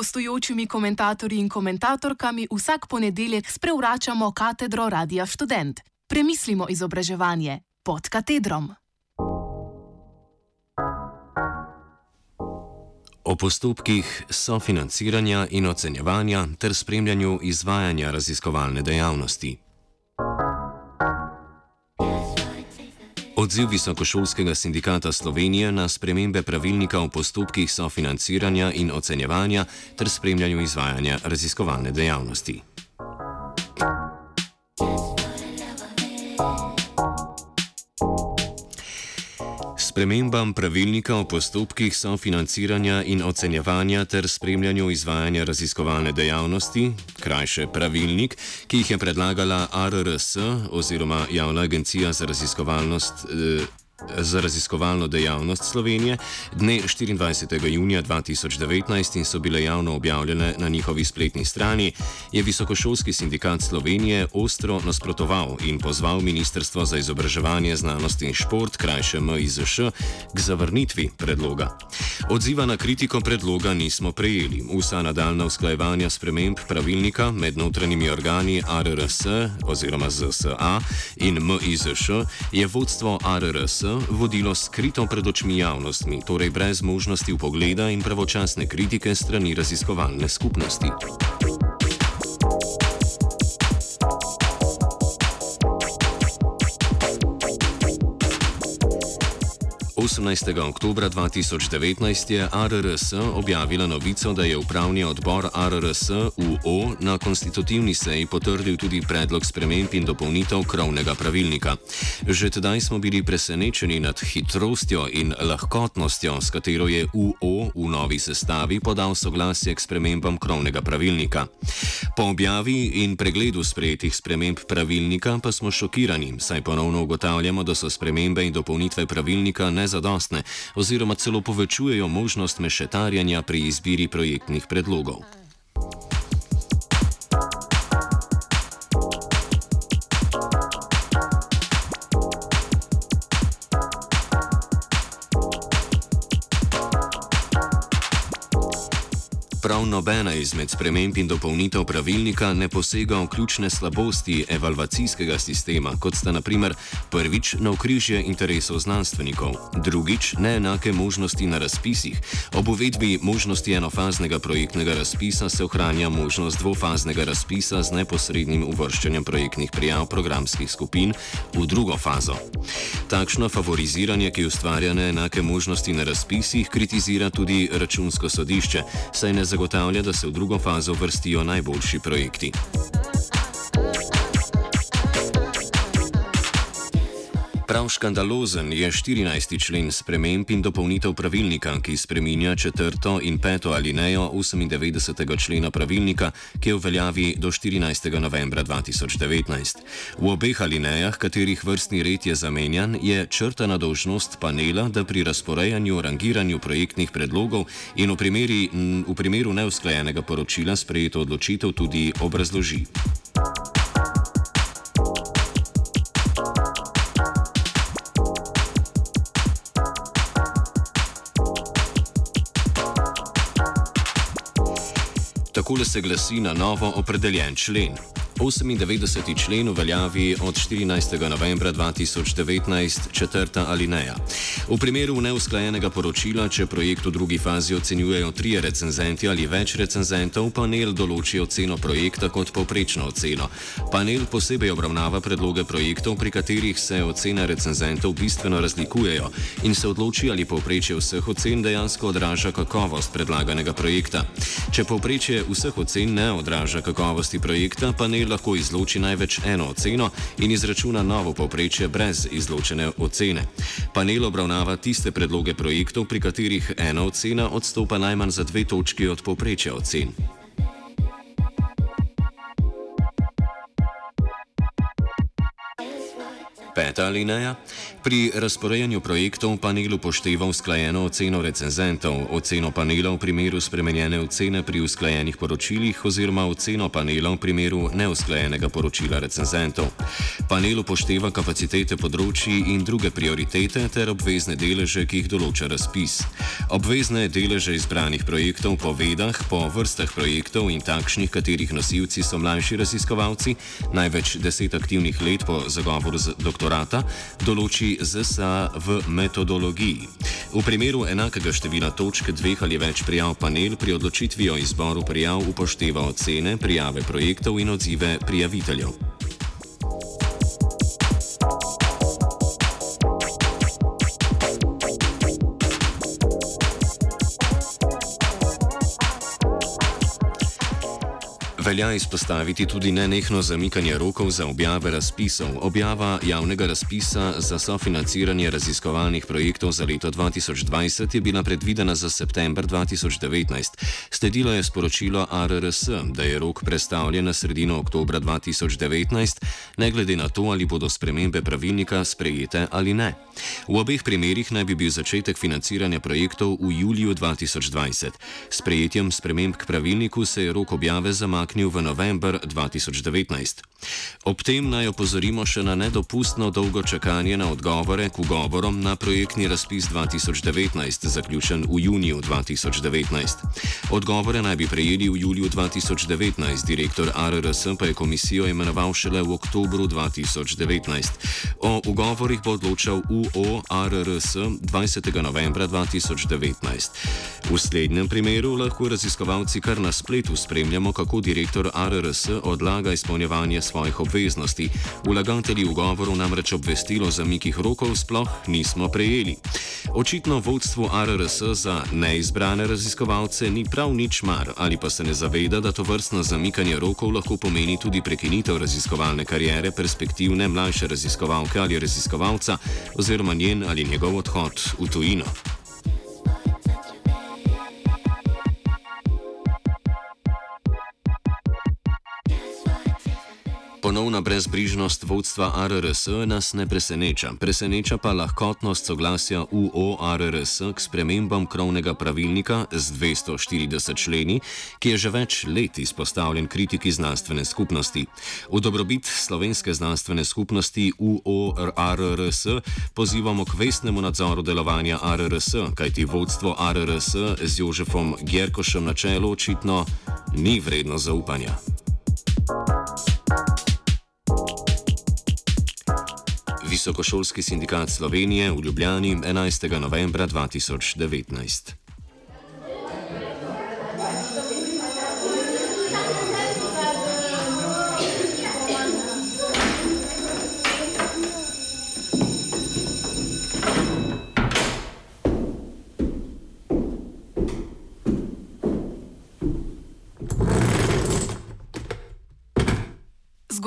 gostujočimi komentatorji in komentatorkami vsak ponedeljek sprevračamo katedro Radia Student. Premislimo izobraževanje pod katedrom. O postopkih sofinanciranja in ocenjevanja ter spremljanju izvajanja raziskovalne dejavnosti. Odziv Visokošolskega sindikata Slovenije na spremembe pravilnika o postopkih sofinanciranja in ocenjevanja ter spremljanju izvajanja raziskovalne dejavnosti. Spremembam pravilnika o postopkih sofinanciranja in ocenjevanja ter spremljanju izvajanja raziskovalne dejavnosti, krajše pravilnik, ki jih je predlagala ARRS oziroma Javna agencija za raziskovalnost. Za raziskovalno dejavnost Slovenije dne 24. junija 2019 in so bile javno objavljene na njihovi spletni strani, je Visokošolski sindikat Slovenije ostro nasprotoval in pozval Ministrstvo za izobraževanje, znanost in šport, krajše MIZŠ, k zavrnitvi predloga. Odziva na kritiko predloga nismo prejeli. Vsa nadaljna usklajevanja sprememb pravilnika med notranjimi organi ARRS oziroma ZSA in MIZŠ je vodstvo ARRS vodilo skrito pred očmi javnostmi, torej brez možnosti upogleda in pravočasne kritike strani raziskovalne skupnosti. 18. oktober 2019 je ARRS objavila novico, da je upravni odbor ARRS UO na konstitutivni seji potrdil tudi predlog sprememb in dopolnitev krovnega pravilnika. Že tedaj smo bili presenečeni nad hitrostjo in lahkotnostjo, s katero je UO v novi sestavi podal soglasje k spremembam krovnega pravilnika. Po objavi in pregledu sprejetih sprememb pravilnika pa smo šokirani, saj ponovno ugotavljamo, da so spremembe in dopolnitve pravilnika nezadostne zadostne oziroma celo povečujejo možnost mešetarjanja pri izbiri projektnih predlogov. Prav nobena izmed sprememb in dopolnitev pravilnika ne posega v ključne slabosti evalvacijskega sistema, kot sta naprimer prvič na okrižje interesov znanstvenikov, drugič neenake možnosti na razpisih. Ob uvedbi možnosti enofaznega projektnega razpisa se ohranja možnost dvofaznega razpisa z neposrednim uvrščanjem projektnih prijav programskih skupin v drugo fazo. Takšno favoriziranje, ki ustvarja neenake možnosti na razpisih, kritizira tudi računsko sodišče, saj ne zagotavlja, da se v drugo fazo vrstijo najboljši projekti. Prav škandalozen je 14. člen sprememb in dopolnitev pravilnika, ki spreminja četrto in peto alinejo 98. člena pravilnika, ki je v veljavi do 14. novembra 2019. V obeh alinejah, katerih vrstni red je zamenjan, je črtana dožnost panela, da pri razporejanju, rangiranju projektnih predlogov in v, primeri, v primeru neusklajenega poročila sprejeto odločitev tudi obrazloži. Takole se glasi na novo opredeljen člen. 98. člen uveljavi od 14. novembra 2019, četrta alineja. V primeru neusklajenega poročila, če projekt v drugi fazi ocenjujejo trije recenzenti ali več recenzentov, panel določi oceno projekta kot povprečno oceno. Panel posebej obravnava predloge projektov, pri katerih se ocene recenzentov bistveno razlikujejo in se odloči, ali povprečje vseh ocen dejansko odraža kakovost predlaganega projekta. Če povprečje vseh ocen ne odraža kakovosti projekta, panel lahko izloči največ eno oceno in izračuna novo povprečje brez izločene ocene. Panel obravnava tiste predloge projektov, pri katerih ena ocena odstopa najmanj za dve točki od povprečja ocen. Peta alineja. Pri razporejanju projektov panel upošteva usklajeno oceno recenzentov, oceno panela v primeru spremenjene ocene pri usklajenih poročilih oziroma oceno panela v primeru neusklajenega poročila recenzentov. Panel upošteva kapacitete področji in druge prioritete ter obvezne deleže, ki jih določa razpis. Obvezne deleže izbranih projektov po vedah, po vrstah projektov in takšnih, katerih nosilci so mlajši raziskovalci, največ deset aktivnih let po zagovoru z doktorata, določi ZSA v metodologiji. V primeru enakega števila točk dveh ali več prijav panel pri odločitvi o izboru prijav upošteva ocene, prijave projektov in odzive prijaviteljev. Velja izpostaviti tudi nenehno zamikanje rokov za objave razpisov. Objava javnega razpisa za sofinanciranje raziskovalnih projektov za leto 2020 je bila predvidena za september 2019. Sledilo je sporočilo RRS, da je rok predstavljen na sredino oktobra 2019, ne glede na to, ali bodo spremembe pravilnika sprejete ali ne. V obeh primerjih naj bi bil začetek financiranja projektov v juliju 2020. S prejetjem sprememb k pravilniku se je rok objave zamaknil v november 2019. Ob tem naj opozorimo še na nedopustno dolgo čakanje na odgovore k ugovorom na projektni razpis 2019, zaključen v juniju 2019. Odgovore naj bi prejeli v juliju 2019, direktor RRS pa je komisijo imenoval šele v oktobru 2019. O ugovorih bo odločal UO RRS 20. novembra 2019. V slednjem primeru lahko raziskovalci kar na spletu spremljamo, kako direktor RRS odlaga izpolnjevanje svojih obveznosti. Vlagatelji ugovorov namreč obvestilo za mikih rokov sploh nismo prejeli. Očitno vodstvu RRS za neizbrane raziskovalce ni prav nič mar ali pa se ne zaveda, da to vrstno zamikanje rokov lahko pomeni tudi prekinitev raziskovalne karijere perspektivne mlajše raziskovalke ali raziskovalca oziroma njen ali njegov odhod v tujino. Ponovna brezbrižnost vodstva RRS nas ne preseneča. Preseneča pa lahkotnost soglasja UO RRS k spremembam krovnega pravilnika z 240 členi, ki je že več let izpostavljen kritiki znanstvene skupnosti. V dobrobit slovenske znanstvene skupnosti UO RRS pozivamo k vestnemu nadzoru delovanja RRS, kajti vodstvo RRS z Jožefom Gerkošem na čelu očitno ni vredno zaupanja. Visokošolski sindikat Slovenije v Ljubljani 11. novembra 2019.